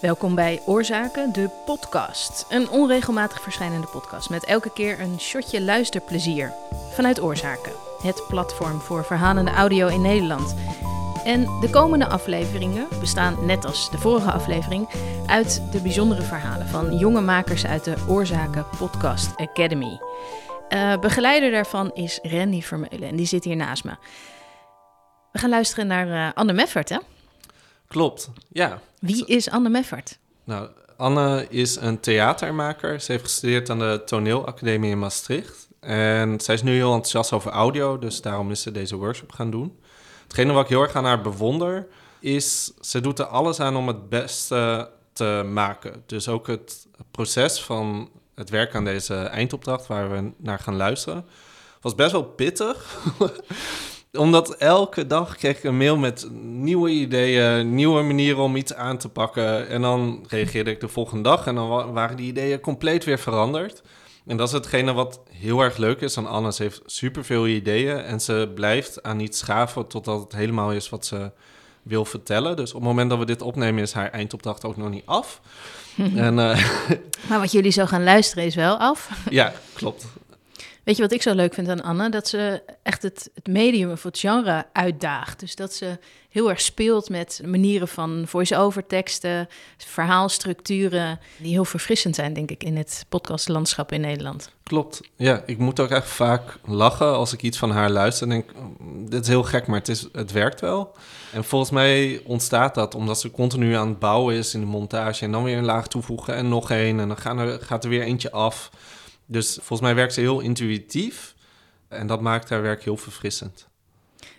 Welkom bij Oorzaken, de podcast. Een onregelmatig verschijnende podcast met elke keer een shotje luisterplezier. Vanuit Oorzaken, het platform voor verhalende audio in Nederland. En de komende afleveringen bestaan, net als de vorige aflevering, uit de bijzondere verhalen van jonge makers uit de Oorzaken Podcast Academy. Uh, begeleider daarvan is Randy Vermeulen en die zit hier naast me. We gaan luisteren naar uh, Anne Meffert, hè? Klopt, ja. Wie is Anne Meffert? Nou, Anne is een theatermaker. Ze heeft gestudeerd aan de Toneelacademie in Maastricht. En zij is nu heel enthousiast over audio, dus daarom is ze deze workshop gaan doen. Hetgene wat ik heel erg aan haar bewonder, is ze doet er alles aan om het beste te maken. Dus ook het proces van het werk aan deze eindopdracht, waar we naar gaan luisteren, was best wel pittig. Omdat elke dag kreeg ik een mail met nieuwe ideeën, nieuwe manieren om iets aan te pakken. En dan reageerde ik de volgende dag en dan waren die ideeën compleet weer veranderd. En dat is hetgene wat heel erg leuk is aan Anne. Ze heeft superveel ideeën en ze blijft aan iets schaven totdat het helemaal is wat ze wil vertellen. Dus op het moment dat we dit opnemen is haar eindopdracht ook nog niet af. en, uh... Maar wat jullie zo gaan luisteren is wel af. ja, klopt. Weet je wat ik zo leuk vind aan Anne? Dat ze echt het, het medium of het genre uitdaagt. Dus dat ze heel erg speelt met manieren van voice-over teksten, verhaalstructuren, die heel verfrissend zijn, denk ik, in het podcastlandschap in Nederland. Klopt. Ja, ik moet ook echt vaak lachen als ik iets van haar luister en denk, dit is heel gek, maar het, is, het werkt wel. En volgens mij ontstaat dat omdat ze continu aan het bouwen is in de montage en dan weer een laag toevoegen en nog één en dan er, gaat er weer eentje af. Dus volgens mij werkt ze heel intuïtief en dat maakt haar werk heel verfrissend.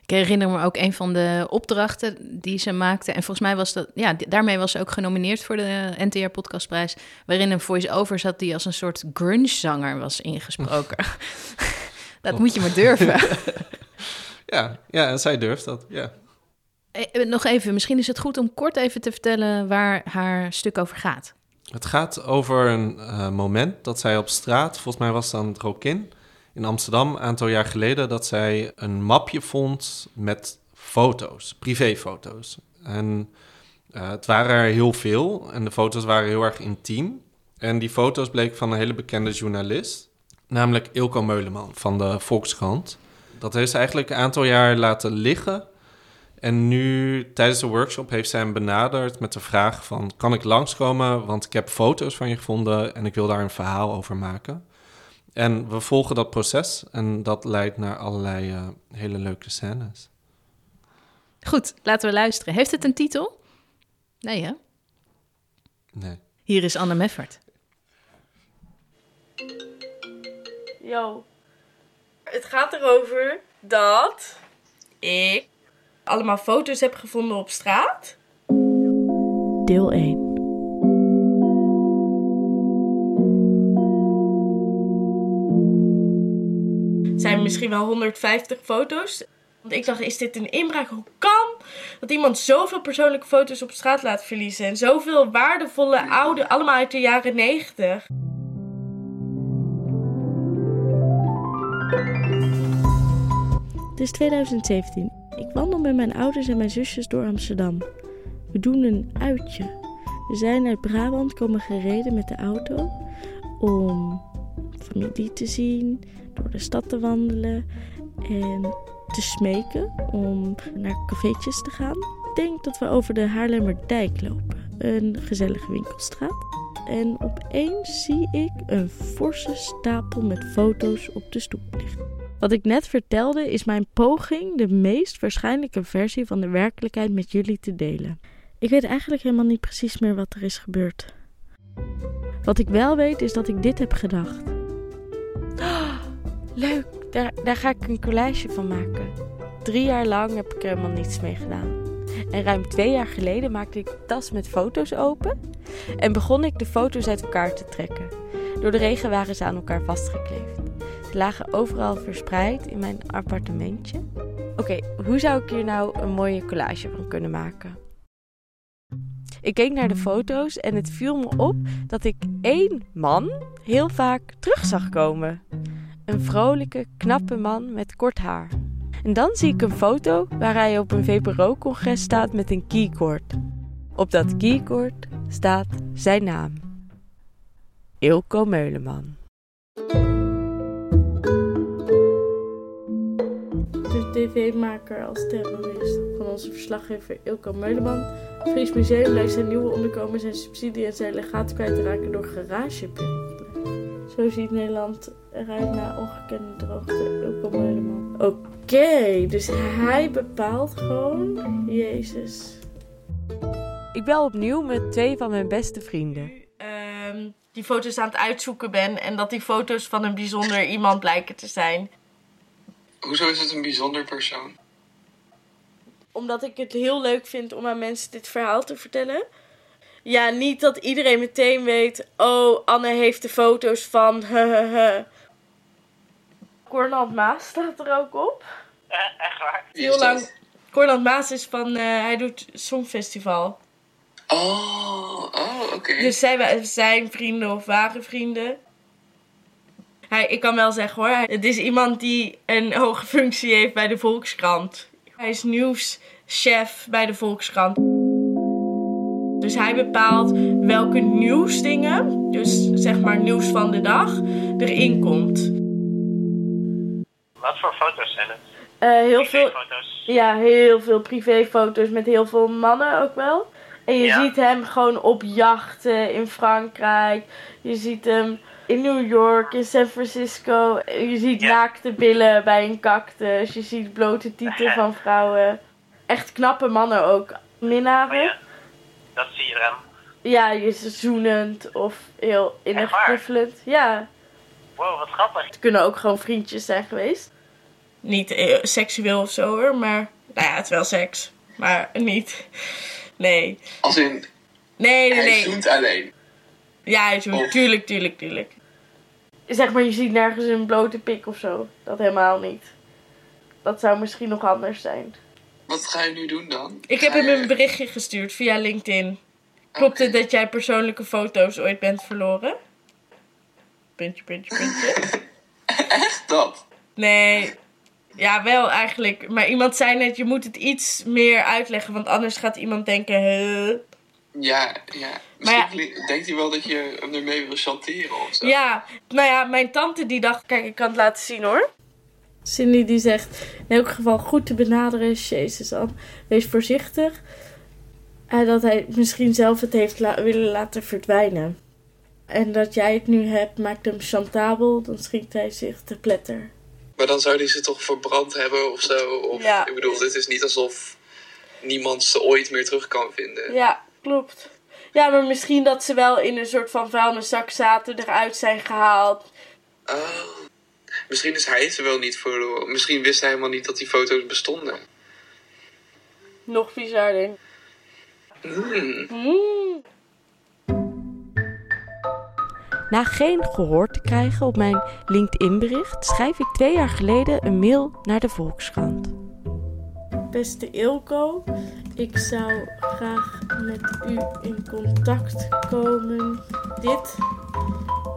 Ik herinner me ook een van de opdrachten die ze maakte. En volgens mij was dat, ja, daarmee was ze ook genomineerd voor de NTR Podcastprijs. Waarin een voice-over zat die als een soort grunge-zanger was ingesproken. dat moet je maar durven. ja, ja, en zij durft dat, ja. Eh, nog even, misschien is het goed om kort even te vertellen waar haar stuk over gaat. Het gaat over een uh, moment dat zij op straat, volgens mij was het aan het Rokin in Amsterdam, een aantal jaar geleden, dat zij een mapje vond met foto's, privéfoto's. En uh, het waren er heel veel en de foto's waren heel erg intiem. En die foto's bleken van een hele bekende journalist, namelijk Ilko Meuleman van de Volkskrant. Dat heeft ze eigenlijk een aantal jaar laten liggen en nu tijdens de workshop heeft zij hem benaderd met de vraag van... kan ik langskomen, want ik heb foto's van je gevonden... en ik wil daar een verhaal over maken. En we volgen dat proces en dat leidt naar allerlei uh, hele leuke scènes. Goed, laten we luisteren. Heeft het een titel? Nee, hè? Nee. Hier is Anne Meffert. Yo, het gaat erover dat ik allemaal foto's heb gevonden op straat. Deel 1. zijn misschien wel 150 foto's. Want ik dacht, is dit een inbraak? Hoe kan dat iemand zoveel persoonlijke foto's op straat laat verliezen? En zoveel waardevolle oude, allemaal uit de jaren 90. Het is 2017 ik wandel met mijn ouders en mijn zusjes door Amsterdam. We doen een uitje. We zijn uit Brabant komen gereden met de auto om familie te zien, door de stad te wandelen en te smeken om naar cafeetjes te gaan. Ik denk dat we over de Haarlemmerdijk lopen, een gezellige winkelstraat. En opeens zie ik een forse stapel met foto's op de stoep liggen. Wat ik net vertelde is mijn poging de meest waarschijnlijke versie van de werkelijkheid met jullie te delen. Ik weet eigenlijk helemaal niet precies meer wat er is gebeurd. Wat ik wel weet is dat ik dit heb gedacht. Leuk, daar, daar ga ik een collage van maken. Drie jaar lang heb ik er helemaal niets mee gedaan. En ruim twee jaar geleden maakte ik de tas met foto's open en begon ik de foto's uit elkaar te trekken. Door de regen waren ze aan elkaar vastgekleefd lagen overal verspreid in mijn appartementje. Oké, hoe zou ik hier nou een mooie collage van kunnen maken? Ik keek naar de foto's en het viel me op dat ik één man heel vaak terug zag komen. Een vrolijke, knappe man met kort haar. En dan zie ik een foto waar hij op een VPRO-congres staat met een keycord. Op dat keycord staat zijn naam. Ilko Meuleman. Tv-maker als terrorist van onze verslaggever Ilko Meuleman. Het Fries Museum lijkt zijn nieuwe onderkomen zijn subsidie en zijn legaat kwijt te raken door garageperikelen. Zo ziet Nederland eruit na ongekende droogte. Ilko Meuleman. Oké, dus hij bepaalt gewoon Jezus. Ik bel opnieuw met twee van mijn beste vrienden. Ehm, die foto's aan het uitzoeken ben en dat die foto's van een bijzonder iemand blijken te zijn. Hoezo is het een bijzonder persoon? Omdat ik het heel leuk vind om aan mensen dit verhaal te vertellen. Ja, niet dat iedereen meteen weet. Oh, Anne heeft de foto's van. Cornald Maas staat er ook op. echt waar? Heel lang. Cornald Maas is van. eh, hij doet Songfestival. Oh, oh oké. Dus zij zijn vrienden of waren vrienden. Hij, ik kan wel zeggen hoor, het is iemand die een hoge functie heeft bij de Volkskrant. Hij is nieuwschef bij de Volkskrant. Dus hij bepaalt welke nieuwsdingen, dus zeg maar nieuws van de dag, erin komt. Wat voor foto's zijn het? Eh, heel veel, ja, heel veel privéfoto's met heel veel mannen ook wel. En je Ja. ziet hem gewoon op jachten in Frankrijk. Je ziet hem in New York, in San Francisco. Je ziet Ja. naakte billen bij een cactus. Je ziet blote tieten van vrouwen. Echt knappe mannen ook. Minnarig. Oh ja, dat zie je eraan. Ja, je is zoenend of heel innig knuffelend. Ja, Wow, wat grappig. het kunnen ook gewoon vriendjes zijn geweest. Niet eh, seksueel of zo hoor, maar. Nou ja, het is wel seks. Maar niet. Nee. Als in, Nee, nee, hij nee. zoent alleen. Ja, hij zoent. Of- Tuurlijk, tuurlijk, tuurlijk. Zeg maar, je ziet nergens een blote pik of zo. Dat helemaal niet. Dat zou misschien nog anders zijn. Wat ga je nu doen dan? Ik heb hem een berichtje gestuurd via LinkedIn. Klopt het dat jij persoonlijke foto's ooit bent verloren? Puntje, puntje, puntje. Echt dat? Nee. Ja, wel eigenlijk. Maar iemand zei net, je moet het iets meer uitleggen. Want anders gaat iemand denken, huh? Ja, ja. Misschien ja- denkt hij wel dat je hem ermee wil chanteren of zo. Ja, nou ja, mijn tante die dacht, kijk, ik kan het laten zien hoor. Cindy die zegt, in elk geval goed te benaderen. Jezus, Anne, wees voorzichtig. En dat hij misschien zelf het heeft la- willen laten verdwijnen. En dat jij het nu hebt, maakt hem chantabel. Dan schikt hij zich te pletter. Maar dan zou hij ze toch verbrand hebben of zo? Of, Ja. Ik bedoel, dit is niet alsof niemand ze ooit meer terug kan vinden. Ja, klopt. Ja, maar misschien dat ze wel in een soort van vuilniszak zaten, eruit zijn gehaald. Oh. Misschien is hij ze wel niet verloren. Misschien wist hij helemaal niet dat die foto's bestonden. Nog bizar, denk ik. Hmm. Hmm. Na geen gehoor te krijgen op mijn LinkedIn-bericht, schrijf ik twee jaar geleden een mail naar de Volkskrant. Beste Ilko, ik zou graag met u in contact komen. Dit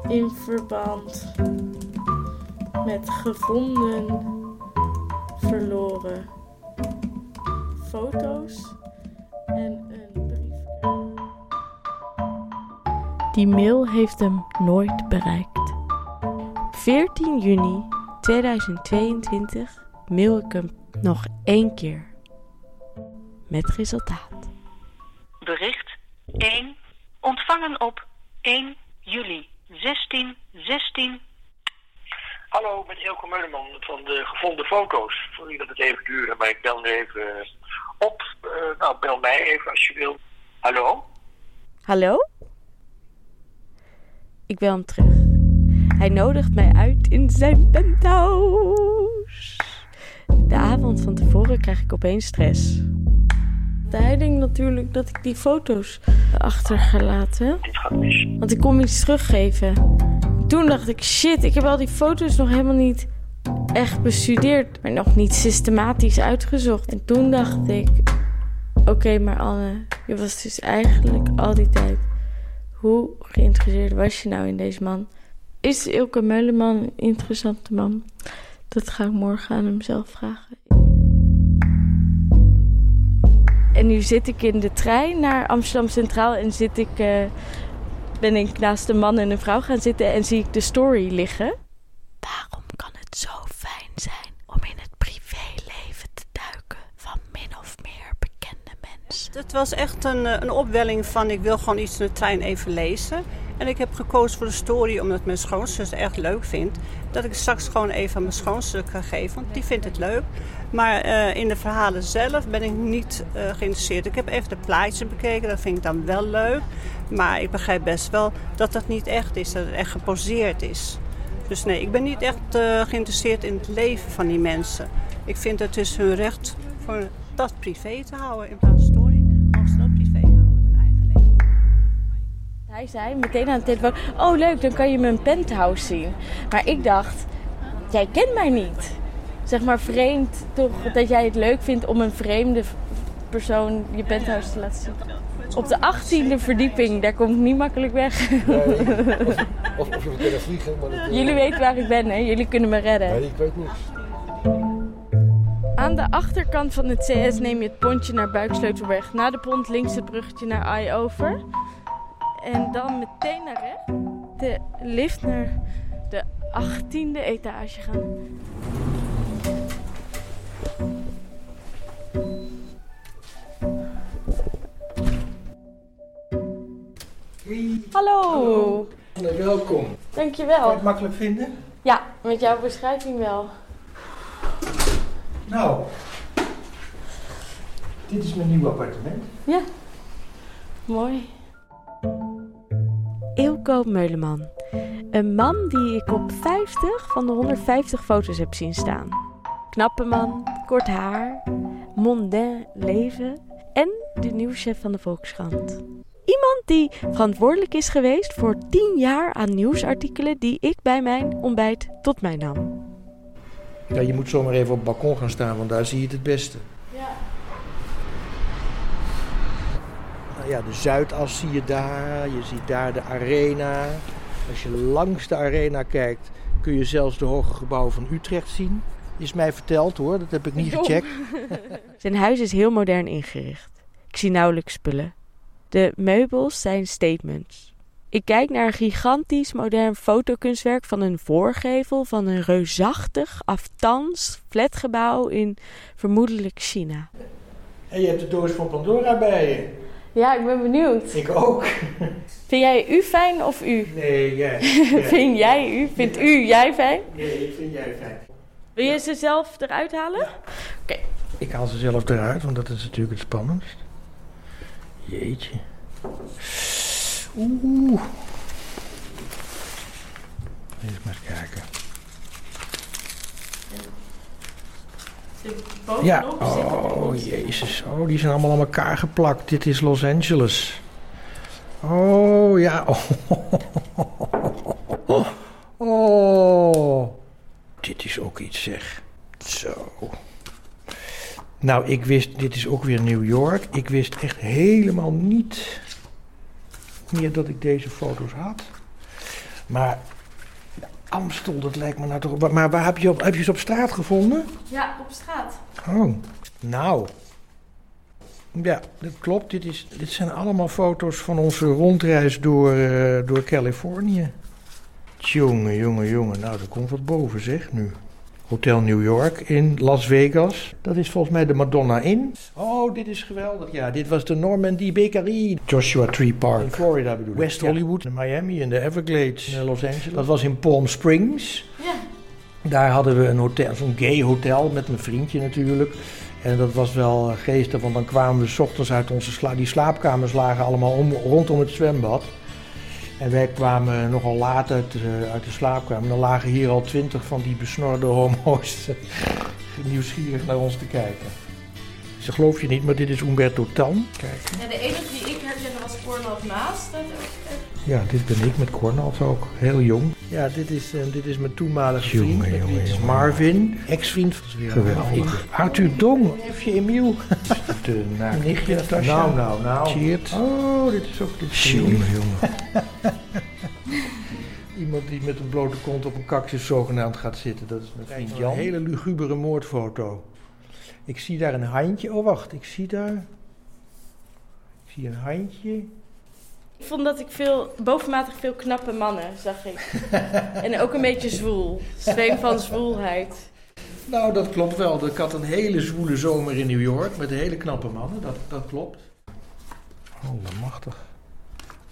in verband met gevonden, verloren foto's en een brief. Die mail heeft hem nooit bereikt. Op 14 juni 2022 mail ik hem nog één keer. Met resultaat. Bericht 1. Ontvangen op 1 juli 1616. Hallo, met Ilko Meuleman van de gevonden foto's. Sorry dat het even duurde, maar ik bel nu even eh, op. Eh, nou, bel mij even als je wil. Hallo? Hallo? Ik bel hem terug. Hij nodigt mij uit in zijn penthouse. De avond van tevoren krijg ik opeens stress. Hij natuurlijk dat ik die foto's achtergelaten. Want ik kon iets teruggeven. Toen dacht ik, shit, ik heb al die foto's nog helemaal niet echt bestudeerd. Maar nog niet systematisch uitgezocht. En toen dacht ik, oké, maar Anne, je was dus eigenlijk al die tijd... Hoe geïnteresseerd was je nou in deze man? Is Ilke Meuleman een interessante man? Dat ga ik morgen aan hem zelf vragen. En nu zit ik in de trein naar Amsterdam Centraal en zit ik, eh, ben ik naast een man en een vrouw gaan zitten en zie ik de story liggen. Waarom kan het zo fijn zijn om in het privéleven te duiken van min of meer bekende mensen? Het was echt een, eh, een opwelling van ik wil gewoon iets in de trein even lezen. En ik heb gekozen voor de story omdat mijn schoonzus echt leuk vindt. Dat ik straks gewoon even aan mijn schoonzus kan geven, want die vindt het leuk. Maar eh, in de verhalen zelf ben ik niet eh, geïnteresseerd. Ik heb even de plaatjes bekeken, dat vind ik dan wel leuk. Maar ik begrijp best wel dat dat niet echt is, dat het echt geposeerd is. Dus nee, ik ben niet echt eh, geïnteresseerd in het leven van die mensen. Ik vind het dus hun recht voor dat privé te houden in plaats van Hij zei meteen aan de telefoon: Oh, leuk, dan kan je mijn penthouse zien. Maar ik dacht: Jij kent mij niet. Zeg maar vreemd toch dat jij het leuk vindt om een vreemde persoon je penthouse te laten zien. Op de 18e verdieping, daar kom ik niet makkelijk weg. Of, of kunnen vliegen, maar dat... Jullie weten waar ik ben, hè? Jullie kunnen me redden. Nee, ik weet niks. Aan de achterkant van het CS neem je het pontje naar Buiksleutelberg. Na de pont links het bruggetje naar Eye-Over. En dan meteen naar rechts. De lift naar de 18e etage gaan. Hallo. Welkom. Kan je Dankjewel. het makkelijk vinden? Ja, met jouw beschrijving wel. Nou, dit is mijn nieuwe appartement. Ja. Mooi. Ilko Meuleman. Een man die ik op 50 van de 150 foto's heb zien staan. Knappe man, kort haar, mondain leven en de nieuwschef van de Volkskrant. Iemand die verantwoordelijk is geweest voor 10 jaar aan nieuwsartikelen die ik bij mijn ontbijt tot mij nam. Ja, je moet zomaar even op het balkon gaan staan, want daar zie je het het beste. Ja. Nou ja, de Zuidas zie je daar, je ziet daar de arena. Als je langs de arena kijkt, kun je zelfs de hoge gebouwen van Utrecht zien. Is mij verteld hoor, dat heb ik niet gecheckt. Zijn huis is heel modern ingericht. Ik zie nauwelijks spullen. De meubels zijn statements. Ik kijk naar een gigantisch modern fotokunstwerk van een voorgevel van een reusachtig, aftans, flatgebouw in vermoedelijk China. En je hebt de doos van Pandora bij je. Ja, ik ben benieuwd. Ik ook. Vind jij u fijn of u? Nee, jij. Vind jij u? Vindt u jij fijn? Nee, ik vind jij fijn. Wil je ze zelf eruit halen? Ik haal ze zelf eruit, want dat is natuurlijk het spannendst. Jeetje. Oeh. Even maar eens kijken. Ja, oh jezus. Oh, die zijn allemaal aan elkaar geplakt. Dit is Los Angeles. Oh ja. Oh. oh. Dit is ook iets zeg. Zo. Nou, ik wist, dit is ook weer New York. Ik wist echt helemaal niet meer dat ik deze foto's had. Maar Amstel, dat lijkt me nou toch... Maar waar heb je, op, heb je ze op straat gevonden? Ja, op straat. Oh, nou. Ja, dat klopt. Dit, is, dit zijn allemaal foto's van onze rondreis door, eh, door Californië. Jongen, jongen, jongen. Nou, er komt wat boven, zeg, nu. Hotel New York in Las Vegas. Dat is volgens mij de Madonna Inn. Oh, dit is geweldig. Ja, dit was de Normandy Bakery. Joshua Tree Park. In Florida bedoel ik. West Hollywood, in Miami, in de Everglades, in Los Angeles. Dat was in Palm Springs. Ja. Daar hadden we een hotel, zo'n gay hotel met mijn vriendje natuurlijk. En dat was wel eh, geestig, want dan kwamen we 's ochtends uit onze sla die slaapkamers lagen allemaal om, rondom het zwembad. En wij kwamen nogal laat uit, de- uit de slaapkamer. Dan lagen hier al twintig van die besnorde homo's eh, nieuwsgierig naar ons te kijken. Ze geloof je niet, maar dit is Umberto Tan. Kijk. Ja, de enige die ik herkende was Cornel Maas. Dat Ja, dit ben ik met Cornald ook. Heel jong. Ja, dit is, eh, dit is mijn toenmalige vriend. Marvin, ex-vriend van Geweldig. Arthur Dong, neefje Emiel. De nichtje Natasja. Nou, nou, nou. Cheert. Oh, dit is ook... Dit is jongen, jongen. Iemand die met een blote kont op een cactus zogenaamd gaat zitten. Dat is mijn vriend Jan. Een hele lugubere moordfoto. Ik zie daar een handje. Oh, wacht. Ik zie daar... zie een handje. Ik vond dat ik veel, bovenmatig veel knappe mannen zag ik. en ook een beetje zwoel. Zweem van zwoelheid. Nou, dat klopt wel. Ik had een hele zwoele zomer in New York met hele knappe mannen. Dat, dat klopt. Allemachtig.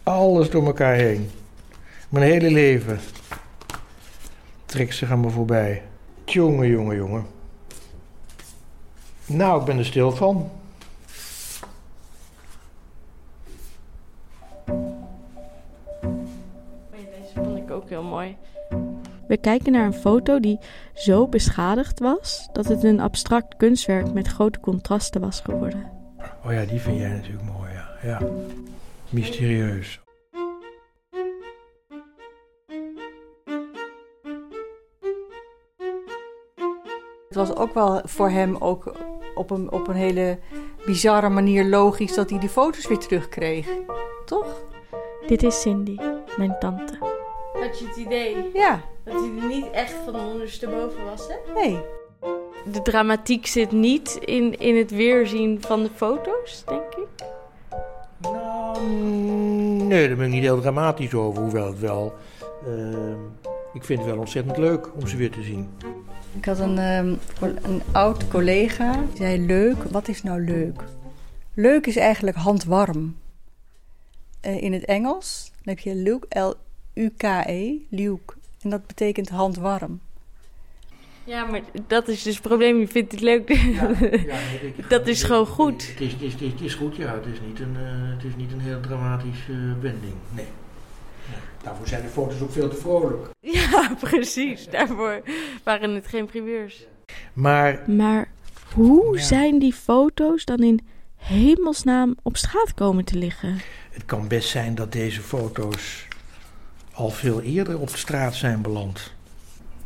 Alles door elkaar heen. Mijn hele leven trekt zich aan me voorbij. Jongen, jongen, jongen. Nou, ik ben er stil van. Ook heel mooi. We kijken naar een foto die zo beschadigd was dat het een abstract kunstwerk met grote contrasten was geworden. Oh ja, die vind jij natuurlijk mooi, ja. ja. Mysterieus. Het was ook wel voor hem ook op een, op een hele bizarre manier logisch dat hij die foto's weer terugkreeg. Toch? Dit is Cindy, mijn tante. Had je het idee Ja, dat hij er niet echt van ondersteboven was, hè? nee. De dramatiek zit niet in, in het weerzien van de foto's, denk ik. Nou, nee, daar ben ik niet heel dramatisch over. Hoewel het wel... ehm, ik vind het wel ontzettend leuk om ze weer te zien. Ik had een, ehm, een oud collega die zei: Leuk, wat is nou leuk? Leuk is eigenlijk handwarm. Eh, in het Engels dan heb je Luke, L-U-K-E, Luke. En dat betekent handwarm. Ja, maar dat is dus het probleem. Je vindt het leuk. dat is gewoon goed. Het is, het, is, het is goed, ja. Het is niet een, eh, het is niet een heel dramatische eh, wending. Nee. nee. Daarvoor zijn de foto's ook veel te vrolijk. Ja, precies. Daarvoor waren het geen primeurs. Maar Maar hoe zijn die foto's dan in hemelsnaam op straat komen te liggen? het kan best zijn dat deze foto's al veel eerder op straat zijn beland.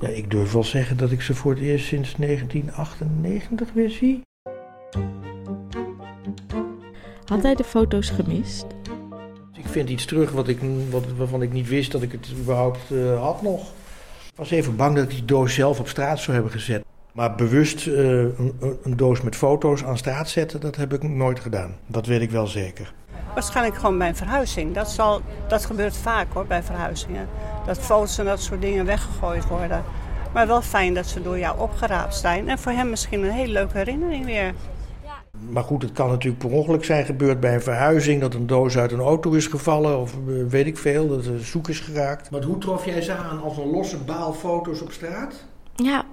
Ja, ik durf wel zeggen dat ik ze voor het eerst sinds 1998 weer zie. Had hij de foto's gemist? Ik vind iets terug wat ik, wat, waarvan ik niet wist dat ik het überhaupt eh, had nog. Ik was even bang dat ik die doos zelf op straat zou hebben gezet. Maar bewust eh, een, een doos met foto's aan straat zetten, dat heb ik nooit gedaan. Dat weet ik wel zeker. Waarschijnlijk gewoon bij een verhuizing. Dat, zal, dat gebeurt vaak hoor, bij verhuizingen. Dat foto's en dat soort dingen weggegooid worden. Maar wel fijn dat ze door jou opgeraapt zijn. En voor hem misschien een hele leuke herinnering weer. Maar goed, het kan natuurlijk per ongeluk zijn gebeurd bij een verhuizing. Dat een doos uit een auto is gevallen of eh, weet ik veel, dat er zoek is geraakt. Maar hoe trof jij ze aan als een losse baal foto's op straat? Ja.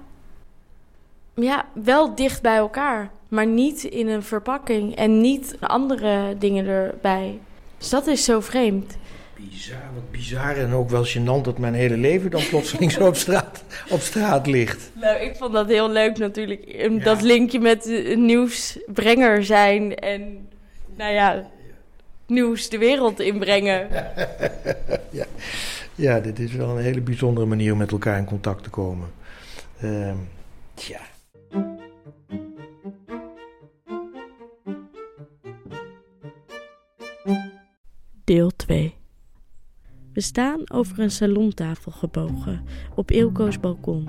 Ja, wel dicht bij elkaar. Maar niet in een verpakking. En niet andere dingen erbij. Dus dat is zo vreemd. Bizar, wat bizar en ook wel gênant dat mijn hele leven dan plotseling zo op straat, op straat ligt. Nou, ik vond dat heel leuk natuurlijk. Em, Dat linkje met eh, nieuwsbrenger zijn. En nou ja, nieuws de wereld inbrengen. ja. ja, dit is wel een hele bijzondere manier om met elkaar in contact te komen. Ehm tja. Deel 2. We staan over een salontafel gebogen op Ilko's balkon.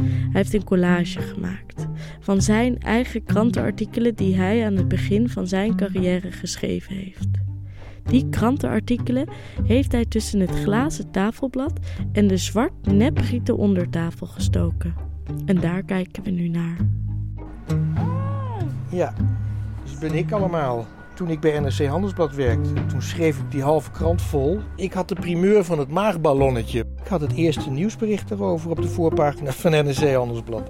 Hij heeft een collage gemaakt van zijn eigen krantenartikelen die hij aan het begin van zijn carrière geschreven heeft. Die krantenartikelen heeft hij tussen het glazen tafelblad en de zwart neprieten ondertafel gestoken. En daar kijken we nu naar. Ja, dus ben ik allemaal. Toen ik bij NRC Handelsblad werkte, toen schreef ik die halve krant vol. Ik had de primeur van het maagballonnetje. Ik had het eerste nieuwsbericht erover op de voorpagina van NRC Handelsblad.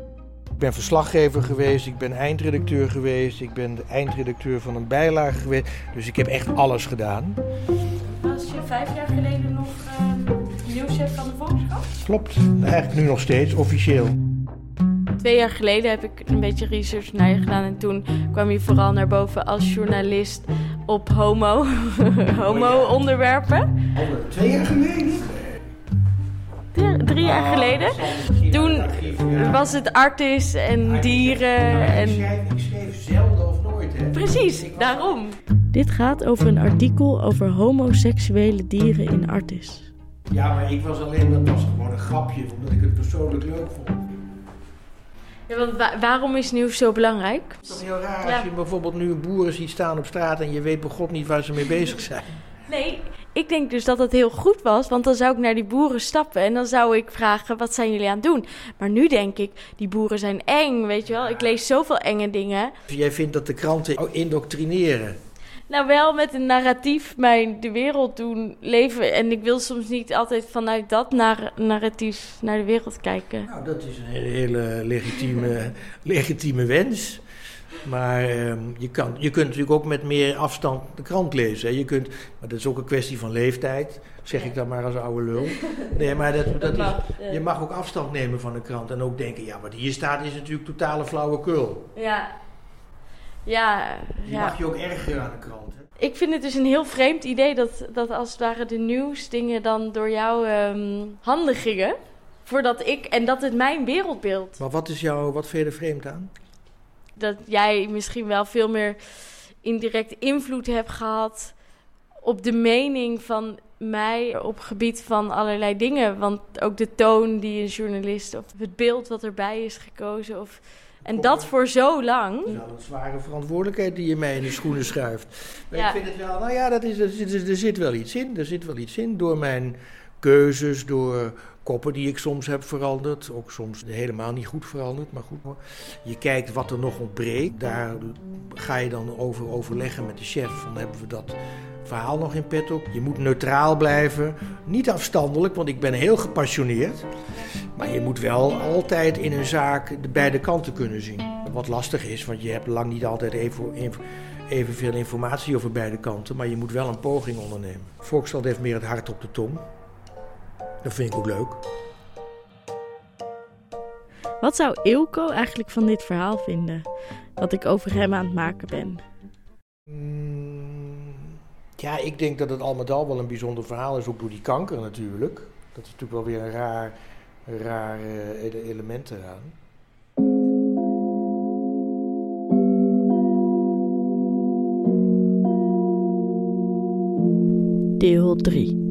Ik ben verslaggever geweest, ik ben eindredacteur geweest, ik ben de eindredacteur van een bijlage geweest. Dus ik heb echt alles gedaan. Was je vijf jaar geleden nog nieuwschef van de Volkskrant? Klopt, eigenlijk nu nog steeds, officieel. Twee jaar geleden heb ik een beetje research naar je gedaan. En toen kwam je vooral naar boven als journalist op homo, homo onderwerpen. Twee jaar geleden? Drie, drie jaar geleden. Toen was het artis en dieren. En... Ik schreef zelden of nooit, hè? Precies, daarom. Dit gaat over een artikel over homoseksuele dieren in Artis. Ja, maar ik was alleen, dat was gewoon een grapje, omdat ik het persoonlijk leuk vond. Ja, want wa- waarom is nieuws zo belangrijk? Het is toch heel raar Ja. als je bijvoorbeeld nu een boeren ziet staan op straat en je weet bij god niet waar ze mee bezig zijn. Nee, ik denk dus dat het heel goed was, want dan zou ik naar die boeren stappen en dan zou ik vragen, wat zijn jullie aan het doen? Maar nu denk ik, die boeren zijn eng, weet je wel? Ik lees zoveel enge dingen. Jij vindt dat de kranten indoctrineren. Nou, wel met een narratief mij de wereld doen leven. En ik wil soms niet altijd vanuit dat nar- narratief naar de wereld kijken. Nou, dat is een hele, hele legitieme, legitieme wens. Maar ehm, je, kan, je kunt natuurlijk ook met meer afstand de krant lezen. hè. Je kunt, maar dat is ook een kwestie van leeftijd, zeg ik dan maar als oude lul. Nee, maar dat, dat is, je mag ook afstand nemen van de krant en ook denken, ja, wat hier staat is natuurlijk totale flauwekul. Ja. Ja, Je ja. mag je ook ergeren aan de krant. Hè? Ik vind het dus een heel vreemd idee dat, dat als het ware de nieuwsdingen dan door jouw ehm, handen gingen. Voordat ik, en dat het mijn wereldbeeld. Maar wat is jou, wat vind je er vreemd aan? Dat jij misschien wel veel meer indirect invloed hebt gehad op de mening van mij op gebied van allerlei dingen. Want ook de toon die een journalist of het beeld wat erbij is gekozen. Of, en dat voor zo lang. Dat is wel een zware verantwoordelijkheid die je mij in de schoenen schuift. Maar Ja. ik vind het wel, nou ja, dat is, er, zit, er zit wel iets in. Er zit wel iets in door mijn keuzes, door koppen die ik soms heb veranderd. Ook soms helemaal niet goed veranderd, maar goed. Je kijkt wat er nog ontbreekt. Daar ga je dan over overleggen met de chef. Van hebben we dat verhaal nog in petto? Je moet neutraal blijven. Niet afstandelijk, want ik ben heel gepassioneerd. Maar je moet wel altijd in een zaak de beide kanten kunnen zien. Wat lastig is, want je hebt lang niet altijd even, evenveel informatie over beide kanten. Maar je moet wel een poging ondernemen. Volkskrant heeft meer het hart op de tong. Dat vind ik ook leuk. Wat zou Ilko eigenlijk van dit verhaal vinden? Wat ik over hem aan het maken ben. Mm, Ja, ik denk dat het al met al wel een bijzonder verhaal is, ook door die kanker natuurlijk. Dat is natuurlijk wel weer een raar, een raar eh, ele- element eraan. Deel 3.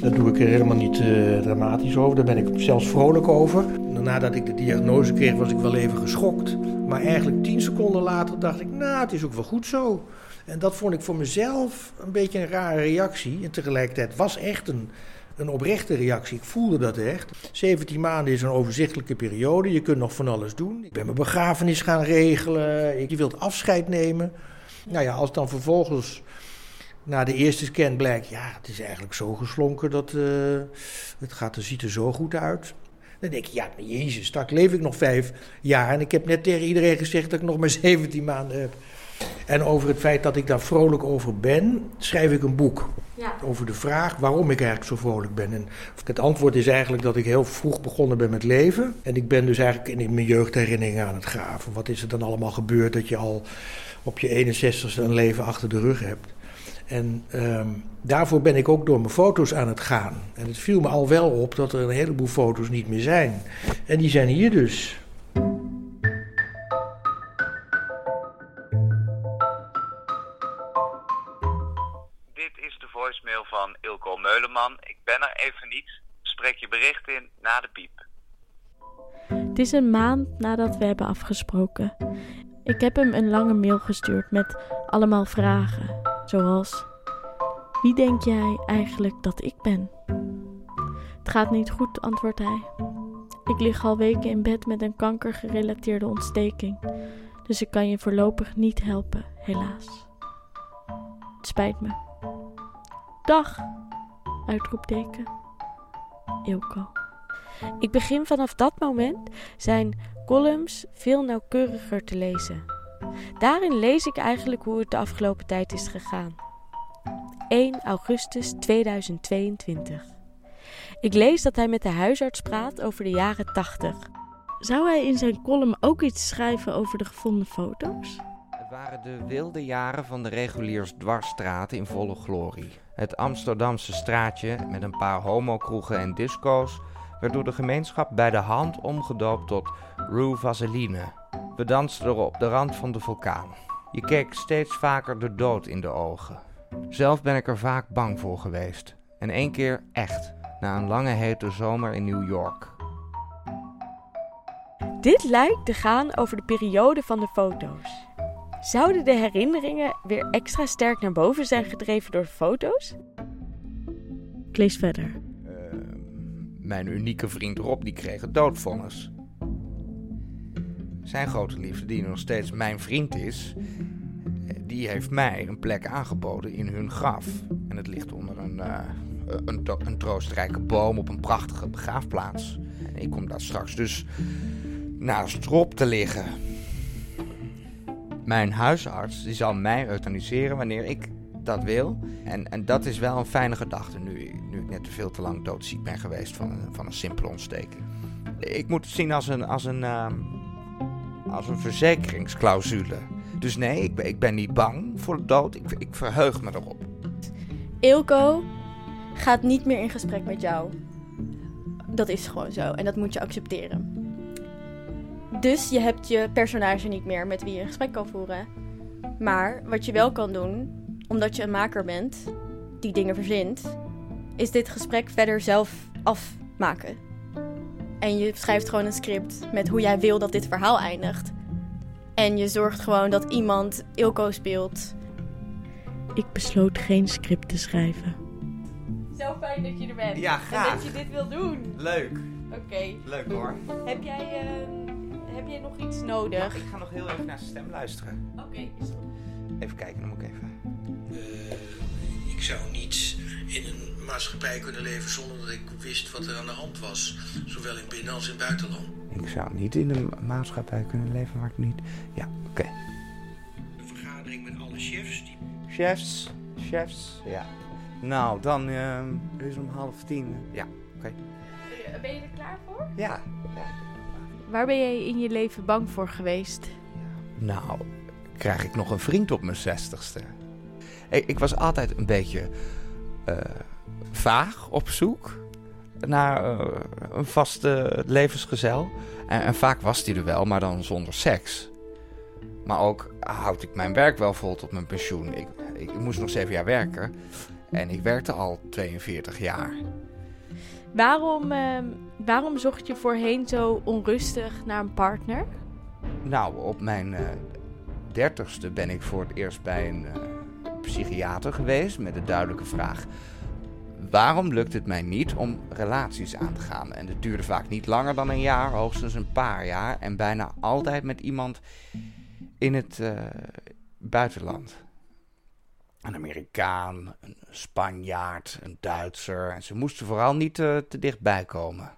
Daar doe ik er helemaal niet eh, dramatisch over. Daar ben ik zelfs vrolijk over. Nadat ik de diagnose kreeg, was ik wel even geschokt. Maar eigenlijk tien seconden later dacht ik, nou, het is ook wel goed zo. En dat vond ik voor mezelf een beetje een rare reactie. En tegelijkertijd was echt een, een oprechte reactie. Ik voelde dat echt. 17 maanden is een overzichtelijke periode. Je kunt nog van alles doen. Ik ben mijn begrafenis gaan regelen. Je wilt afscheid nemen. Nou ja, als dan vervolgens na de eerste scan blijkt, ja, het is eigenlijk zo geslonken dat eh, het gaat, er ziet er zo goed uit. Dan denk je, ja, maar jezus, straks leef ik nog vijf jaar. En ik heb net tegen iedereen gezegd dat ik nog maar 17 maanden heb. En over het feit dat ik daar vrolijk over ben, schrijf ik een boek. Ja. Over de vraag waarom ik eigenlijk zo vrolijk ben. En het antwoord is eigenlijk dat ik heel vroeg begonnen ben met leven. En ik ben dus eigenlijk in mijn jeugdherinneringen aan het graven. Wat is er dan allemaal gebeurd dat je al op je 61ste een leven achter de rug hebt. En ehm, daarvoor ben ik ook door mijn foto's aan het gaan. En het viel me al wel op dat er een heleboel foto's niet meer zijn. En die zijn hier dus. Ik ben er even niet. Spreek je bericht in na de piep. Het is een maand nadat we hebben afgesproken. Ik heb hem een lange mail gestuurd met allemaal vragen. Zoals: Wie denk jij eigenlijk dat ik ben? Het gaat niet goed, antwoordt hij. Ik lig al weken in bed met een kankergerelateerde ontsteking. Dus ik kan je voorlopig niet helpen, helaas. Het spijt me. Dag! Uitroepteken. Ilko. Ik begin vanaf dat moment zijn columns veel nauwkeuriger te lezen. Daarin lees ik eigenlijk hoe het de afgelopen tijd is gegaan. 1 augustus 2022. Ik lees dat hij met de huisarts praat over de jaren 80. Zou hij in zijn column ook iets schrijven over de gevonden foto's? Het waren de wilde jaren van de reguliers dwarsstraat in volle glorie. Het Amsterdamse straatje met een paar homokroegen en disco's werd door de gemeenschap bij de hand omgedoopt tot Rue Vaseline. We dansten op de rand van de vulkaan. Je keek steeds vaker de dood in de ogen. Zelf ben ik er vaak bang voor geweest. En één keer echt, na een lange hete zomer in New York. Dit lijkt te gaan over de periode van de foto's. Zouden de herinneringen weer extra sterk naar boven zijn gedreven door de foto's? Ik lees verder. Mijn unieke vriend Rob die kreeg het doodvonnis. Zijn grote liefde, die nog steeds mijn vriend is, die heeft mij een plek aangeboden in hun graf. En het ligt onder een, eh, een, een troostrijke boom op een prachtige begraafplaats. En ik kom daar straks dus naast Rob te liggen. Mijn huisarts die zal mij euthaniseren wanneer ik dat wil. En, en dat is wel een fijne gedachte nu, nu ik net veel te lang doodziek ben geweest van een, van een simpele ontsteking. Ik moet het zien als een, als een, ehm, als een verzekeringsclausule. Dus nee, ik ben, ik ben niet bang voor de dood. Ik, ik verheug me erop. Ilko gaat niet meer in gesprek met jou. Dat is gewoon zo en dat moet je accepteren. Dus je hebt je personage niet meer met wie je een gesprek kan voeren. Maar wat je wel kan doen, omdat je een maker bent die dingen verzint, is dit gesprek verder zelf afmaken. En je schrijft gewoon een script met hoe jij wil dat dit verhaal eindigt. En je zorgt gewoon dat iemand Ilko speelt. Ik besloot geen script te schrijven. Zo fijn dat je er bent. Ja, graag. En dat je dit wil doen. Leuk. Oké. Leuk hoor. Heb jij, ehm, heb jij nog iets nodig? Ik ga nog heel even naar zijn stem luisteren. Oké, is goed. Even kijken, dan moet ik even. Ik zou niet in een maatschappij kunnen leven zonder dat ik wist wat er aan de hand was. Zowel in binnen- als in buitenland. Ik zou niet in een maatschappij kunnen leven waar ik niet. Ja, oké. Een vergadering met alle chefs. Die... Chefs, chefs, ja. Nou, dan ehm is om half tien. Ja, oké. Ben je er klaar voor? Ja. Waar ben jij in je leven bang voor geweest? Nou, krijg ik nog een vriend op mijn zestigste? Ik, ik was altijd een beetje eh, vaag op zoek naar eh, een vaste levensgezel. En, en vaak was die er wel, maar dan zonder seks. Maar ook houd ik mijn werk wel vol tot mijn pensioen. Ik, ik, ik moest nog zeven jaar werken. En ik werkte al 42 jaar. Waarom, ehm, waarom zocht je voorheen zo onrustig naar een partner? Nou, op mijn eh, dertigste ben ik voor het eerst bij een eh, psychiater geweest met de duidelijke vraag: waarom lukt het mij niet om relaties aan te gaan? En het duurde vaak niet langer dan een jaar, hoogstens een paar jaar, en bijna altijd met iemand in het eh, buitenland. Een Amerikaan, een Spanjaard, een Duitser. En ze moesten vooral niet eh, te dichtbij komen.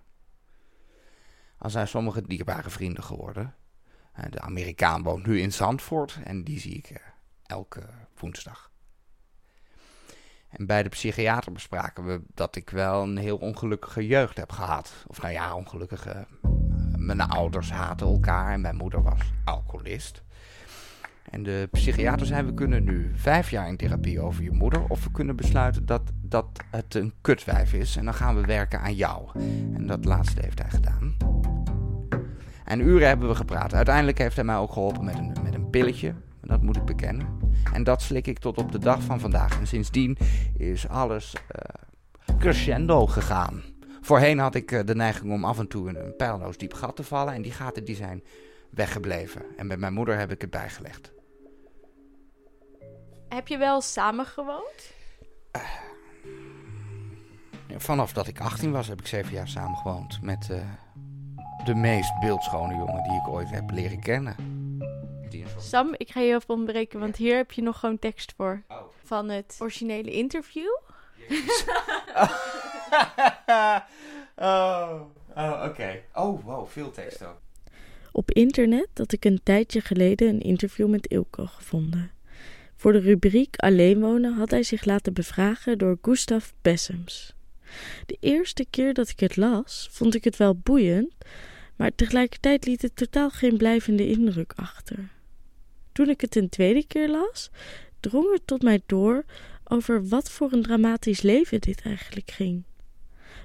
Al zijn sommige dierbare vrienden geworden. Eh, De Amerikaan woont nu in Zandvoort en die zie ik eh, elke woensdag. En bij de psychiater bespraken we dat ik wel een heel ongelukkige jeugd heb gehad. Of nou ja, ongelukkige. Mijn ouders haten elkaar en mijn moeder was alcoholist. En de psychiater zei: We kunnen nu vijf jaar in therapie over je moeder. Of we kunnen besluiten dat, dat het een kutwijf is. En dan gaan we werken aan jou. En dat laatste heeft hij gedaan. En uren hebben we gepraat. Uiteindelijk heeft hij mij ook geholpen met een, met een pilletje. Dat moet ik bekennen. En dat slik ik tot op de dag van vandaag. En sindsdien is alles eh, crescendo gegaan. Voorheen had ik eh, de neiging om af en toe in een pijlloos diep gat te vallen. En die gaten die zijn weggebleven. En met mijn moeder heb ik het bijgelegd. Heb je wel samen gewoond? Vanaf dat ik 18 was heb ik zeven jaar samen gewoond. Met eh, de meest beeldschone jongen die ik ooit heb leren kennen. Sam, ik ga je even ontbreken, want hier heb je nog gewoon tekst voor. Oh. Van het originele interview. oh, oh oké. Oh, wow, veel tekst ook. Op internet had ik een tijdje geleden een interview met Ilko gevonden. Voor de rubriek Alleen wonen had hij zich laten bevragen door Gustav Bessems. De eerste keer dat ik het las, vond ik het wel boeiend, maar tegelijkertijd liet het totaal geen blijvende indruk achter. Toen ik het een tweede keer las, drong het tot mij door over wat voor een dramatisch leven dit eigenlijk ging.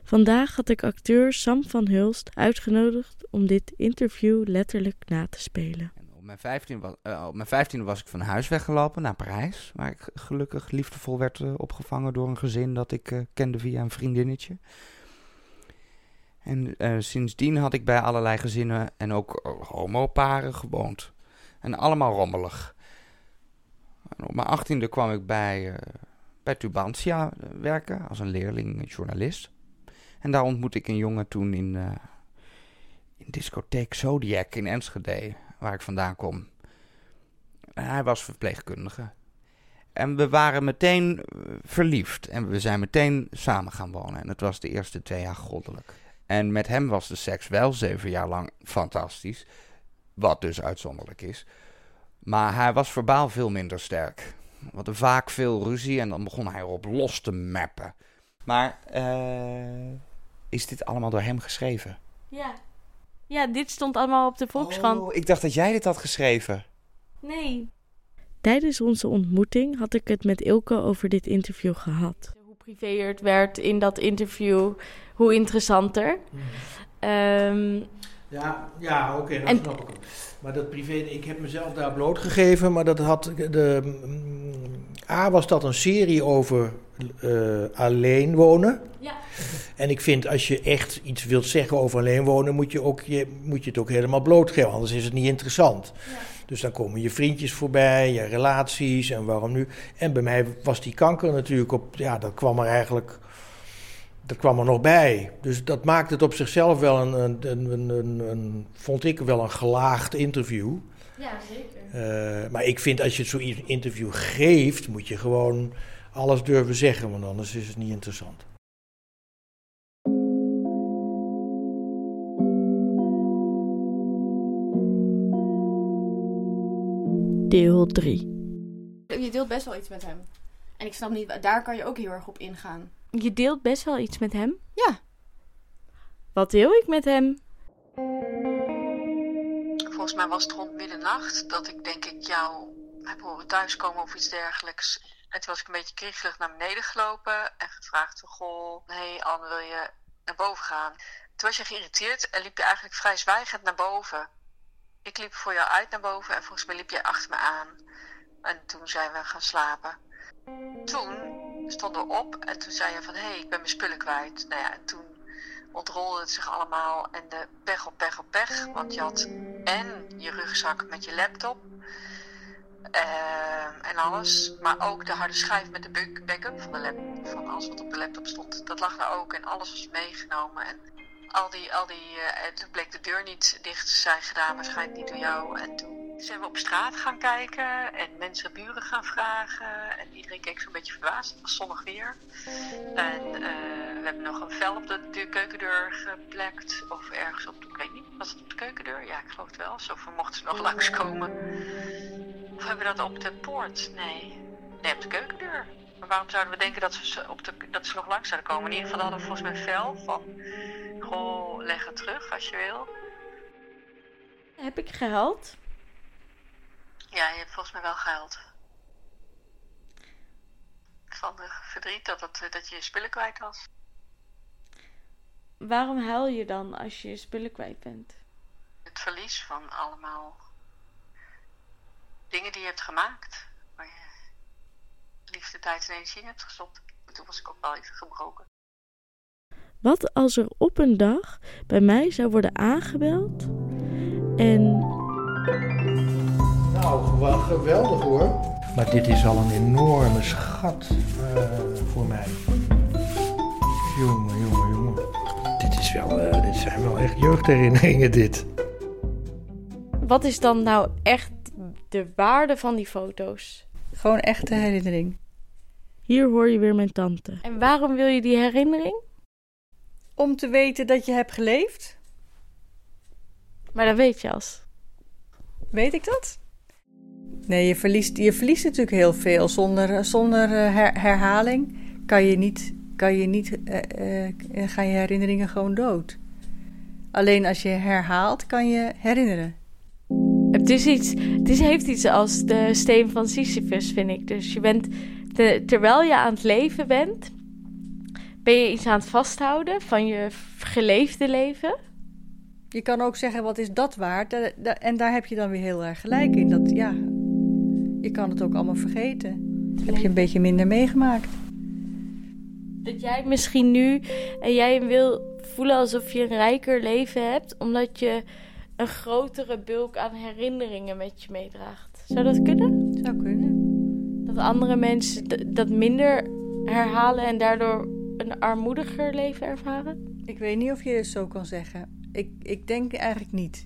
Vandaag had ik acteur Sam van Hulst uitgenodigd om dit interview letterlijk na te spelen. Mijn 15 was, eh, op mijn 15 was ik van huis weggelopen naar Parijs. Waar ik gelukkig liefdevol werd eh, opgevangen door een gezin dat ik eh, kende via een vriendinnetje. En sindsdien had ik bij allerlei gezinnen en ook uh, homoparen gewoond. En allemaal rommelig. En op mijn achttiende kwam ik bij, bij Tubantia werken als een leerling journalist. En daar ontmoette ik een jongen toen in, in discotheek Zodiac in Enschede, waar ik vandaan kom. Hij was verpleegkundige. En we waren meteen verliefd. En we zijn meteen samen gaan wonen. En het was de eerste twee jaar goddelijk. En met hem was de seks wel zeven jaar lang fantastisch. Wat dus uitzonderlijk is. Maar hij was verbaal veel minder sterk. We hadden vaak veel ruzie en dan begon hij erop los te mappen. Maar uh, is dit allemaal door hem geschreven? Ja. Ja, dit stond allemaal op de Volkskrant. Oh, ik dacht dat jij dit had geschreven. Nee. Tijdens onze ontmoeting had ik het met Ilke over dit interview gehad. Hoe privé het werd in dat interview, hoe interessanter. Mhm. Um, ja, ja oké, okay, dat en, snap ik. Maar dat privé, ik heb mezelf daar blootgegeven, maar dat had de. A was dat een serie over uh, alleen wonen. Ja. En ik vind als je echt iets wilt zeggen over alleen wonen, moet je, ook, je, moet je het ook helemaal blootgeven, anders is het niet interessant. Ja. Dus dan komen je vriendjes voorbij, je relaties en waarom nu. En bij mij was die kanker natuurlijk op, ja, dat kwam er eigenlijk, dat kwam er nog bij. Dus dat maakt het op zichzelf wel een, een, een, een, een vond ik wel een gelaagd interview. Ja, zeker. Uh, maar ik vind als je zo'n interview geeft, moet je gewoon alles durven zeggen, want anders is het niet interessant. Deel 3 Je deelt best wel iets met hem. En ik snap niet, daar kan je ook heel erg op ingaan. Je deelt best wel iets met hem? Ja. Wat deel ik met hem? Volgens mij was het rond middernacht dat ik denk ik jou heb horen thuiskomen of iets dergelijks. En toen was ik een beetje kriegelig naar beneden gelopen en gevraagd: Goh, hey Anne, wil je naar boven gaan? Toen was je geïrriteerd en liep je eigenlijk vrij zwijgend naar boven. Ik liep voor jou uit naar boven en volgens mij liep jij achter me aan. En toen zijn we gaan slapen. Toen stonden we op en toen zei je van hé, hey, ik ben mijn spullen kwijt. Nou ja, en toen ontrolde het zich allemaal en de pech op pech op pech. Want je had en je rugzak met je laptop uh, en alles. Maar ook de harde schijf met de backup van, de van alles wat op de laptop stond. Dat lag daar ook en alles was meegenomen. En al die, al die, uh, toen bleek de deur niet dicht te zijn gedaan, waarschijnlijk niet door jou. En toen zijn we op straat gaan kijken en mensen, buren gaan vragen. En iedereen keek zo'n beetje verbaasd, het zonnig weer. En uh, we hebben nog een vel op de, de, keukendeur geplekt, of ergens op, ik weet niet, was het op de keukendeur? Ja, ik geloof het wel, zo mochten ze nog langskomen. Of hebben we dat op de poort? Nee, nee, op de keukendeur. Maar waarom zouden we denken dat ze, op de, dat ze nog langs zouden komen? In ieder geval hadden we volgens mij vel van Goh, leg het terug als je wil. Heb ik gehuild? Ja, je hebt volgens mij wel gehuild. Van de verdriet dat, het, dat je je spullen kwijt was. Waarom huil je dan als je je spullen kwijt bent? Het verlies van allemaal dingen die je hebt gemaakt. Waar je liefde, tijd en energie in hebt gestopt. Toen was ik ook wel even gebroken. Wat als er op een dag bij mij zou worden aangebeld en. Nou, wel geweldig hoor. Maar dit is al een enorme schat uh, voor mij. Jongen, jongen, jongen. Dit, is wel, uh, dit zijn wel echt jeugdherinneringen, dit. Wat is dan nou echt de waarde van die foto's? Gewoon echte herinnering. Hier hoor je weer mijn tante. En waarom wil je die herinnering? Om te weten dat je hebt geleefd. Maar dat weet je als. Weet ik dat? Nee, je verliest, je verliest natuurlijk heel veel. Zonder, zonder her, herhaling kan je niet, kan je niet uh, uh, gaan je herinneringen gewoon dood. Alleen als je herhaalt, kan je herinneren. Het, is iets, het is, heeft iets als de steen van Sisyphus, vind ik. Dus je bent, de, terwijl je aan het leven bent, ben je iets aan het vasthouden van je geleefde leven? Je kan ook zeggen, wat is dat waard? En daar heb je dan weer heel erg gelijk in. Dat, ja, je kan het ook allemaal vergeten. Heb je een beetje minder meegemaakt. Dat jij misschien nu en jij wil voelen alsof je een rijker leven hebt, omdat je een grotere bulk aan herinneringen met je meedraagt. Zou dat kunnen? Zou kunnen. Dat andere mensen dat minder herhalen en daardoor een armoediger leven ervaren? Ik weet niet of je het zo kan zeggen. Ik, ik denk eigenlijk niet.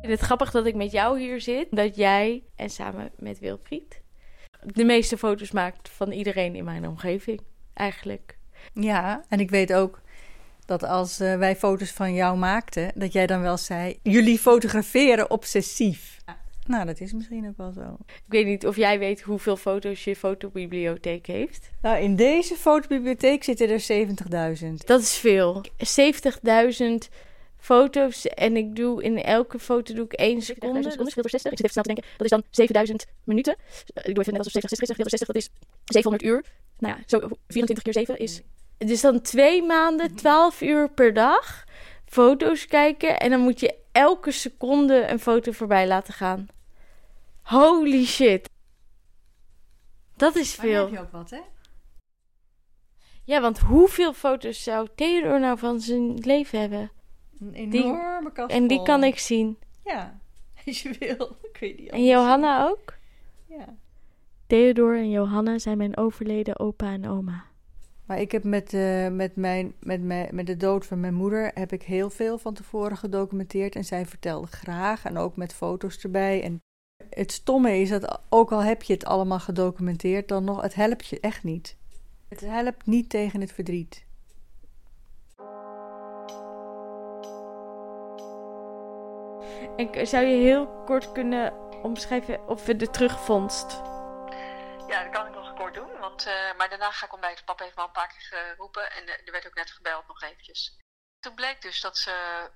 Vind het grappig dat ik met jou hier zit, dat jij en samen met Wilfried de meeste foto's maakt van iedereen in mijn omgeving, eigenlijk. Ja, en ik weet ook dat als eh, wij foto's van jou maakten, dat jij dan wel zei: jullie fotograferen obsessief. Nou, dat is misschien ook wel zo. Ik weet niet of jij weet hoeveel foto's je fotobibliotheek heeft. Nou, in deze fotobibliotheek zitten er 70.000. Dat is veel. 70.000 foto's en ik doe in elke foto doe ik één seconde. Dat is door 60. Ik zit even snel te denken. Dat is dan 7000 minuten. Eh, Ik doe even net alsof 70 60 60 dat is 700 uur. Nou ja, zo 24 keer 7 is... Dus dan twee maanden, 12 uur per dag foto's kijken. En dan moet je elke seconde een foto voorbij laten gaan. Holy shit. Dat is veel. heb je ook wat, hè? Ja, want hoeveel foto's zou Theodor nou van zijn leven hebben? Een Die- enorme kast En die kan ik zien. Ja, als je wil. Ik weet niet En. Johanna ook? Ja. Theodor en Johanna zijn mijn overleden opa en oma. Maar ik heb met, eh, met, mijn, met, mijn, met de dood van mijn moeder heb ik heel veel van tevoren gedocumenteerd. En zij vertelde graag en ook met foto's erbij. En het stomme is dat ook al heb je het allemaal gedocumenteerd, dan nog, het helpt je echt niet. Het helpt niet tegen het verdriet. En zou je heel kort kunnen omschrijven of we de terugvondst? Ja, dat kan ik nog kort doen. Want, eh, maar daarna ga ik ontbijten. Papa heeft me al een paar keer geroepen. En eh, er werd ook net gebeld nog eventjes. Toen bleek dus dat ze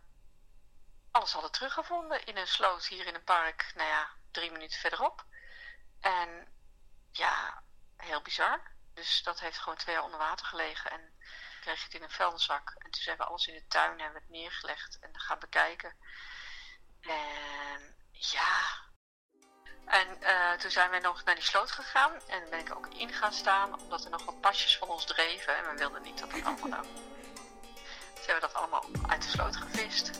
alles hadden teruggevonden in een sloot hier in een park. Nou ja, drie minuten verderop. En ja, heel bizar. Dus dat heeft gewoon twee jaar onder water gelegen. En kreeg het in een vuilniszak. En toen zijn we alles in de tuin hebben we neergelegd en gaan bekijken. En ja, en eh, toen zijn we nog naar die sloot gegaan en ben ik ook in gaan staan, omdat er nog wat pasjes van ons dreven en we wilden niet dat het allemaal nou. Dus hebben we dat allemaal uit de sloot gevist.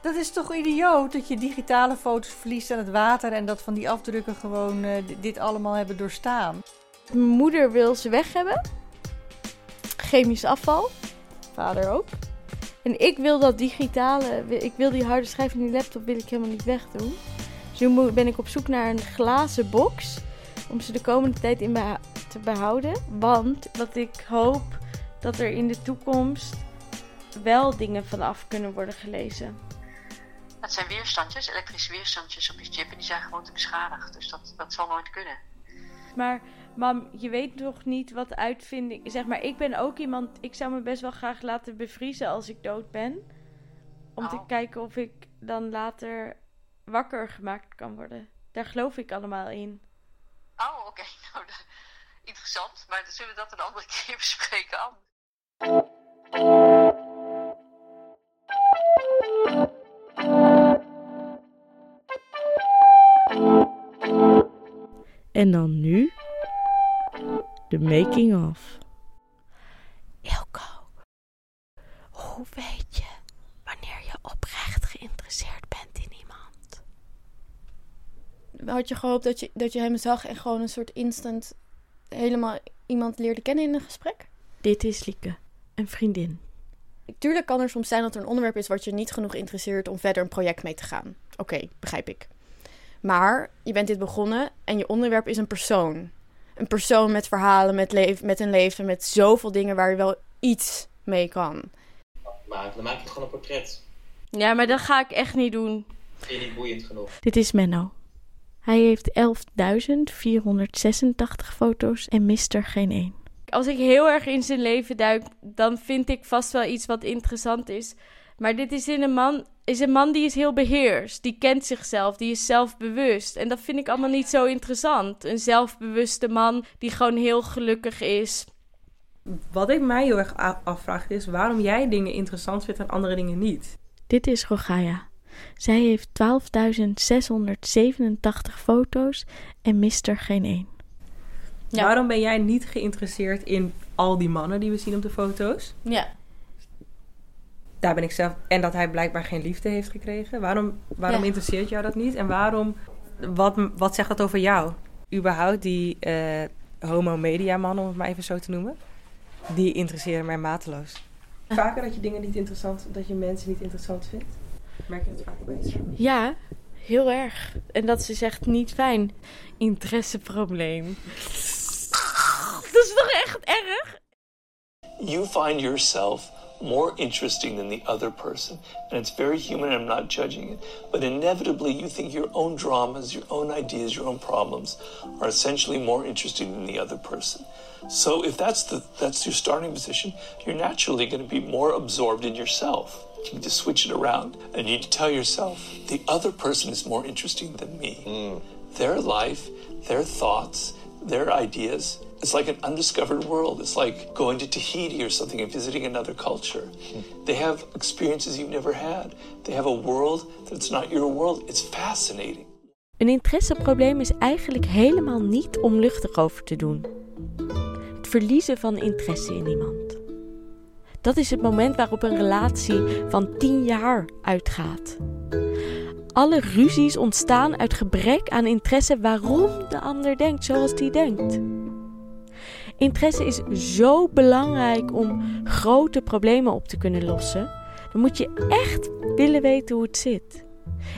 Dat is toch idioot dat je digitale foto's verliest aan het water en dat van die afdrukken gewoon eh, dit allemaal hebben doorstaan. Mijn moeder wil ze weg hebben. Chemisch afval. Vader ook. En ik wil dat digitale, ik wil die harde schijf van die laptop wil ik helemaal niet wegdoen. Dus nu ben ik op zoek naar een glazen box om ze de komende tijd in beha- te behouden. Want wat ik hoop dat er in de toekomst wel dingen vanaf kunnen worden gelezen. Dat zijn weerstandjes, elektrische weerstandjes op je chip en die zijn gewoon te beschadigd. Dus dat, dat zal nooit kunnen. Maar mam, je weet nog niet wat uitvinding. Zeg maar, ik ben ook iemand. Ik zou me best wel graag laten bevriezen als ik dood ben. Om te kijken of ik dan later wakker gemaakt kan worden. Daar geloof ik allemaal in. Oh, oké. Nou, interessant. Maar dan zullen we dat een andere keer bespreken. Anne. En dan nu de making of. Ilko, hoe weet je wanneer je oprecht geïnteresseerd bent in iemand? Had je gehoopt dat je, dat je hem zag en gewoon een soort instant helemaal iemand leerde kennen in een gesprek? Dit is Lieke, een vriendin. Tuurlijk kan er soms zijn dat er een onderwerp is wat je niet genoeg interesseert om verder een project mee te gaan. Oké, begrijp ik. Maar je bent dit begonnen en je onderwerp is een persoon. Een persoon met verhalen, met, leef, met een leven, met zoveel dingen waar je wel iets mee kan. Maar dan maak je gewoon een portret. Ja, maar dat ga ik echt niet doen. Vind je niet boeiend genoeg? Dit is Menno. Hij heeft 11.486 foto's en mist er geen één. Als ik heel erg in zijn leven duik, dan vind ik vast wel iets wat interessant is. Maar dit is, in een, man, is een man die is heel beheerst. Die kent zichzelf, die is zelfbewust. En dat vind ik allemaal niet zo interessant. Een zelfbewuste man die gewoon heel gelukkig is. Wat ik mij heel erg afvraag is waarom jij dingen interessant vindt en andere dingen niet. Dit is Rogaya. Zij heeft 12.687 foto's en mist er geen één. Ja. Waarom ben jij niet geïnteresseerd in al die mannen die we zien op de foto's? Ja. Daar ben ik zelf. En dat hij blijkbaar geen liefde heeft gekregen. Waarom, waarom Ja. interesseert jou dat niet? En waarom. Wat, wat zegt dat over jou? Überhaupt die eh homo-media mannen, om het maar even zo te noemen. Die interesseren mij mateloos. Vaker dat je dingen niet interessant, dat je mensen niet interessant vindt. Merk je dat vaak bij jezelf? Ja, heel erg. En dat is echt niet fijn. Interesseprobleem. Dat is toch echt erg? you find yourself more interesting than the other person. And it's very human, and I'm not judging it. But inevitably, you think your own dramas, your own ideas, your own problems are essentially more interesting than the other person. So if that's the that's your starting position, you're naturally going to be more absorbed in yourself. You need to switch it around and you need to tell yourself the other person is more interesting than me. Mm. Their life, their thoughts, their ideas. It's like an undiscovered world. It's like going to Tahiti or something and visiting another culture. Hmm. They have experiences you've never had. They have a world that's not your world. It's fascinating. Een interesseprobleem is eigenlijk helemaal niet om luchtig over te doen. Het verliezen van interesse in iemand. Dat is het moment waarop een relatie van 10 jaar uitgaat. Alle ruzies ontstaan uit gebrek aan interesse waarom de ander denkt zoals die denkt. Interesse is zo belangrijk om grote problemen op te kunnen lossen. Dan moet je echt willen weten hoe het zit.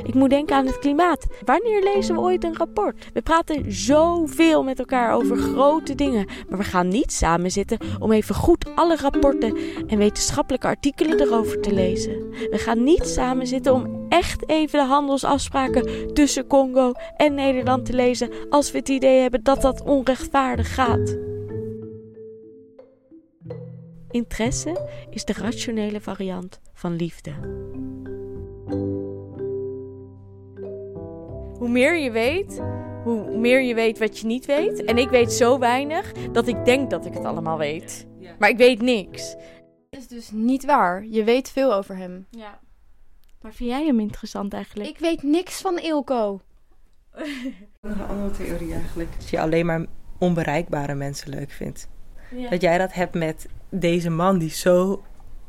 Ik moet denken aan het klimaat. Wanneer lezen we ooit een rapport? We praten zoveel met elkaar over grote dingen, maar we gaan niet samen zitten om even goed alle rapporten en wetenschappelijke artikelen erover te lezen. We gaan niet samen zitten om echt even de handelsafspraken tussen Congo en Nederland te lezen als we het idee hebben dat dat onrechtvaardig gaat. Interesse is de rationele variant van liefde. Hoe meer je weet, hoe meer je weet wat je niet weet. En ik weet zo weinig dat ik denk dat ik het allemaal weet. Maar ik weet niks. Dat is dus niet waar. Je weet veel over hem. Ja. Maar vind jij hem interessant eigenlijk? Ik weet niks van Ilko. Nog een andere theorie eigenlijk. Dat je alleen maar onbereikbare mensen leuk vindt. Ja. Dat jij dat hebt met deze man die zo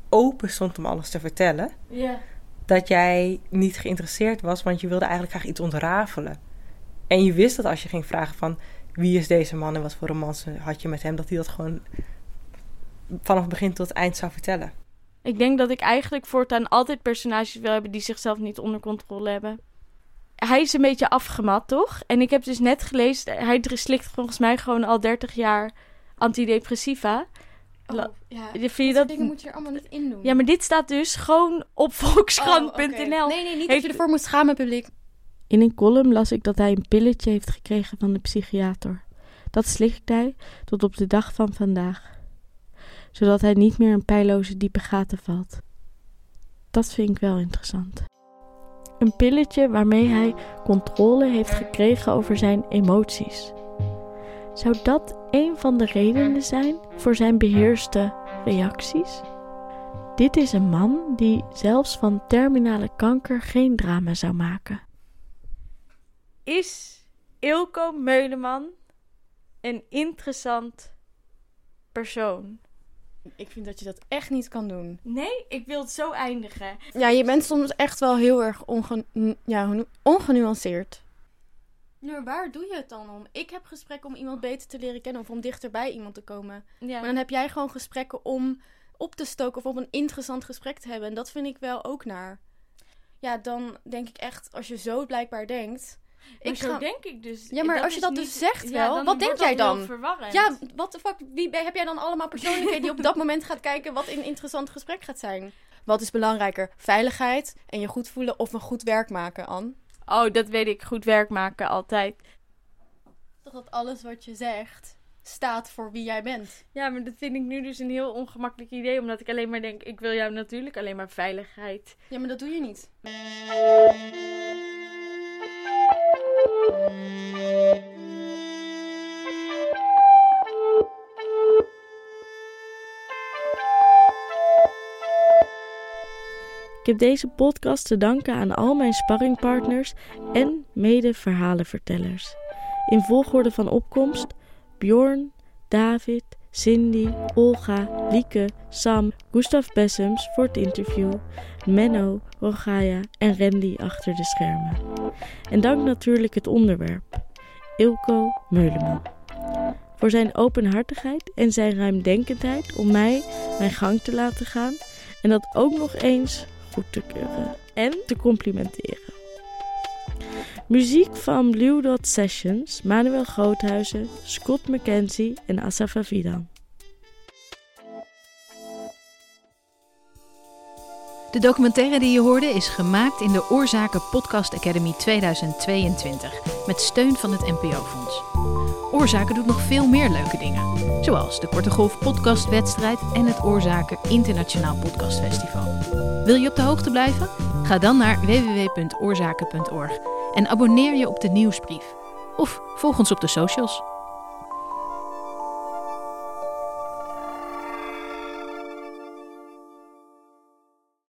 open stond om alles te vertellen. Ja. Dat jij niet geïnteresseerd was, want je wilde eigenlijk graag iets ontrafelen. En je wist dat als je ging vragen van wie is deze man en wat voor romance had je met hem, dat hij dat gewoon vanaf begin tot eind zou vertellen. Ik denk dat ik eigenlijk voortaan altijd personages wil hebben die zichzelf niet onder controle hebben. Hij is een beetje afgemat, toch? En ik heb dus net gelezen, hij slikt volgens mij gewoon al 30 jaar antidepressiva. Oh, ja, vind je dat... dingen moet je er allemaal niet in doen. Ja, maar dit staat dus gewoon op volkskrant.nl. Oh, oké. Nee, nee, niet dat Heeft- je ervoor moet schamen, publiek. In een column las ik dat hij een pilletje heeft gekregen van de psychiater. Dat slikt hij tot op de dag van vandaag. Zodat hij niet meer in pijloze diepe gaten valt. Dat vind ik wel interessant. Een pilletje waarmee hij controle heeft gekregen over zijn emoties. Zou dat een van de redenen zijn voor zijn beheerste reacties? Dit is een man die zelfs van terminale kanker geen drama zou maken. Is Ilko Meuleman een interessant persoon? Ik vind dat je dat echt niet kan doen. Nee, ik wil het zo eindigen. Ja, je bent soms echt wel heel erg onge ja, ongenuanceerd. Maar waar doe je het dan om? Ik heb gesprekken om iemand beter te leren kennen of om dichter bij iemand te komen. Ja. Maar dan heb jij gewoon gesprekken om op te stoken of om een interessant gesprek te hebben. En dat vind ik wel ook naar. Ja, dan denk ik echt, als je zo blijkbaar denkt. Maar zo denk ik dus. Ja, maar Dat als je dat niet- dus zegt ja, wel, dan wat denk wordt jij dat heel dan? verwarrend. Ja, wat de fuck, wie ben- heb jij dan allemaal persoonlijkheden die op dat moment gaat kijken wat een interessant gesprek gaat zijn? Wat is belangrijker? Veiligheid en je goed voelen of een goed werk maken, Anne? Oh, dat weet ik. Goed werk maken altijd. Toch dat alles wat je zegt staat voor wie jij bent. Ja, maar dat vind ik nu dus een heel ongemakkelijk idee. Omdat ik alleen maar denk, ik wil jou natuurlijk alleen maar veiligheid. Ja, maar dat doe je niet. Heb deze podcast te danken aan al mijn sparringpartners en mede-verhalenvertellers. In volgorde van opkomst Bjorn, David, Cindy, Olga, Lieke, Sam, Gustav Bessems voor het interview, Menno, Rogaya en Randy achter de schermen. En dank natuurlijk het onderwerp, Ilko Meuleman. Voor zijn openhartigheid en zijn ruimdenkendheid om mij mijn gang te laten gaan en dat ook nog eens goed te keuren en te complimenteren. Muziek van Blue Dot Sessions, Manuel Groothuizen, Scott McKenzie en Asaf Avidan. De documentaire die je hoorde is gemaakt in de Oorzaken Podcast Academy 2022 met steun van het NPO-fonds. Oorzaken doet nog veel meer leuke dingen, zoals de Korte Golf Podcastwedstrijd en het Oorzaken Internationaal Podcastfestival. Wil je op de hoogte blijven? Ga dan naar www.oorzaken.org en abonneer je op de nieuwsbrief. Of volg ons op de socials.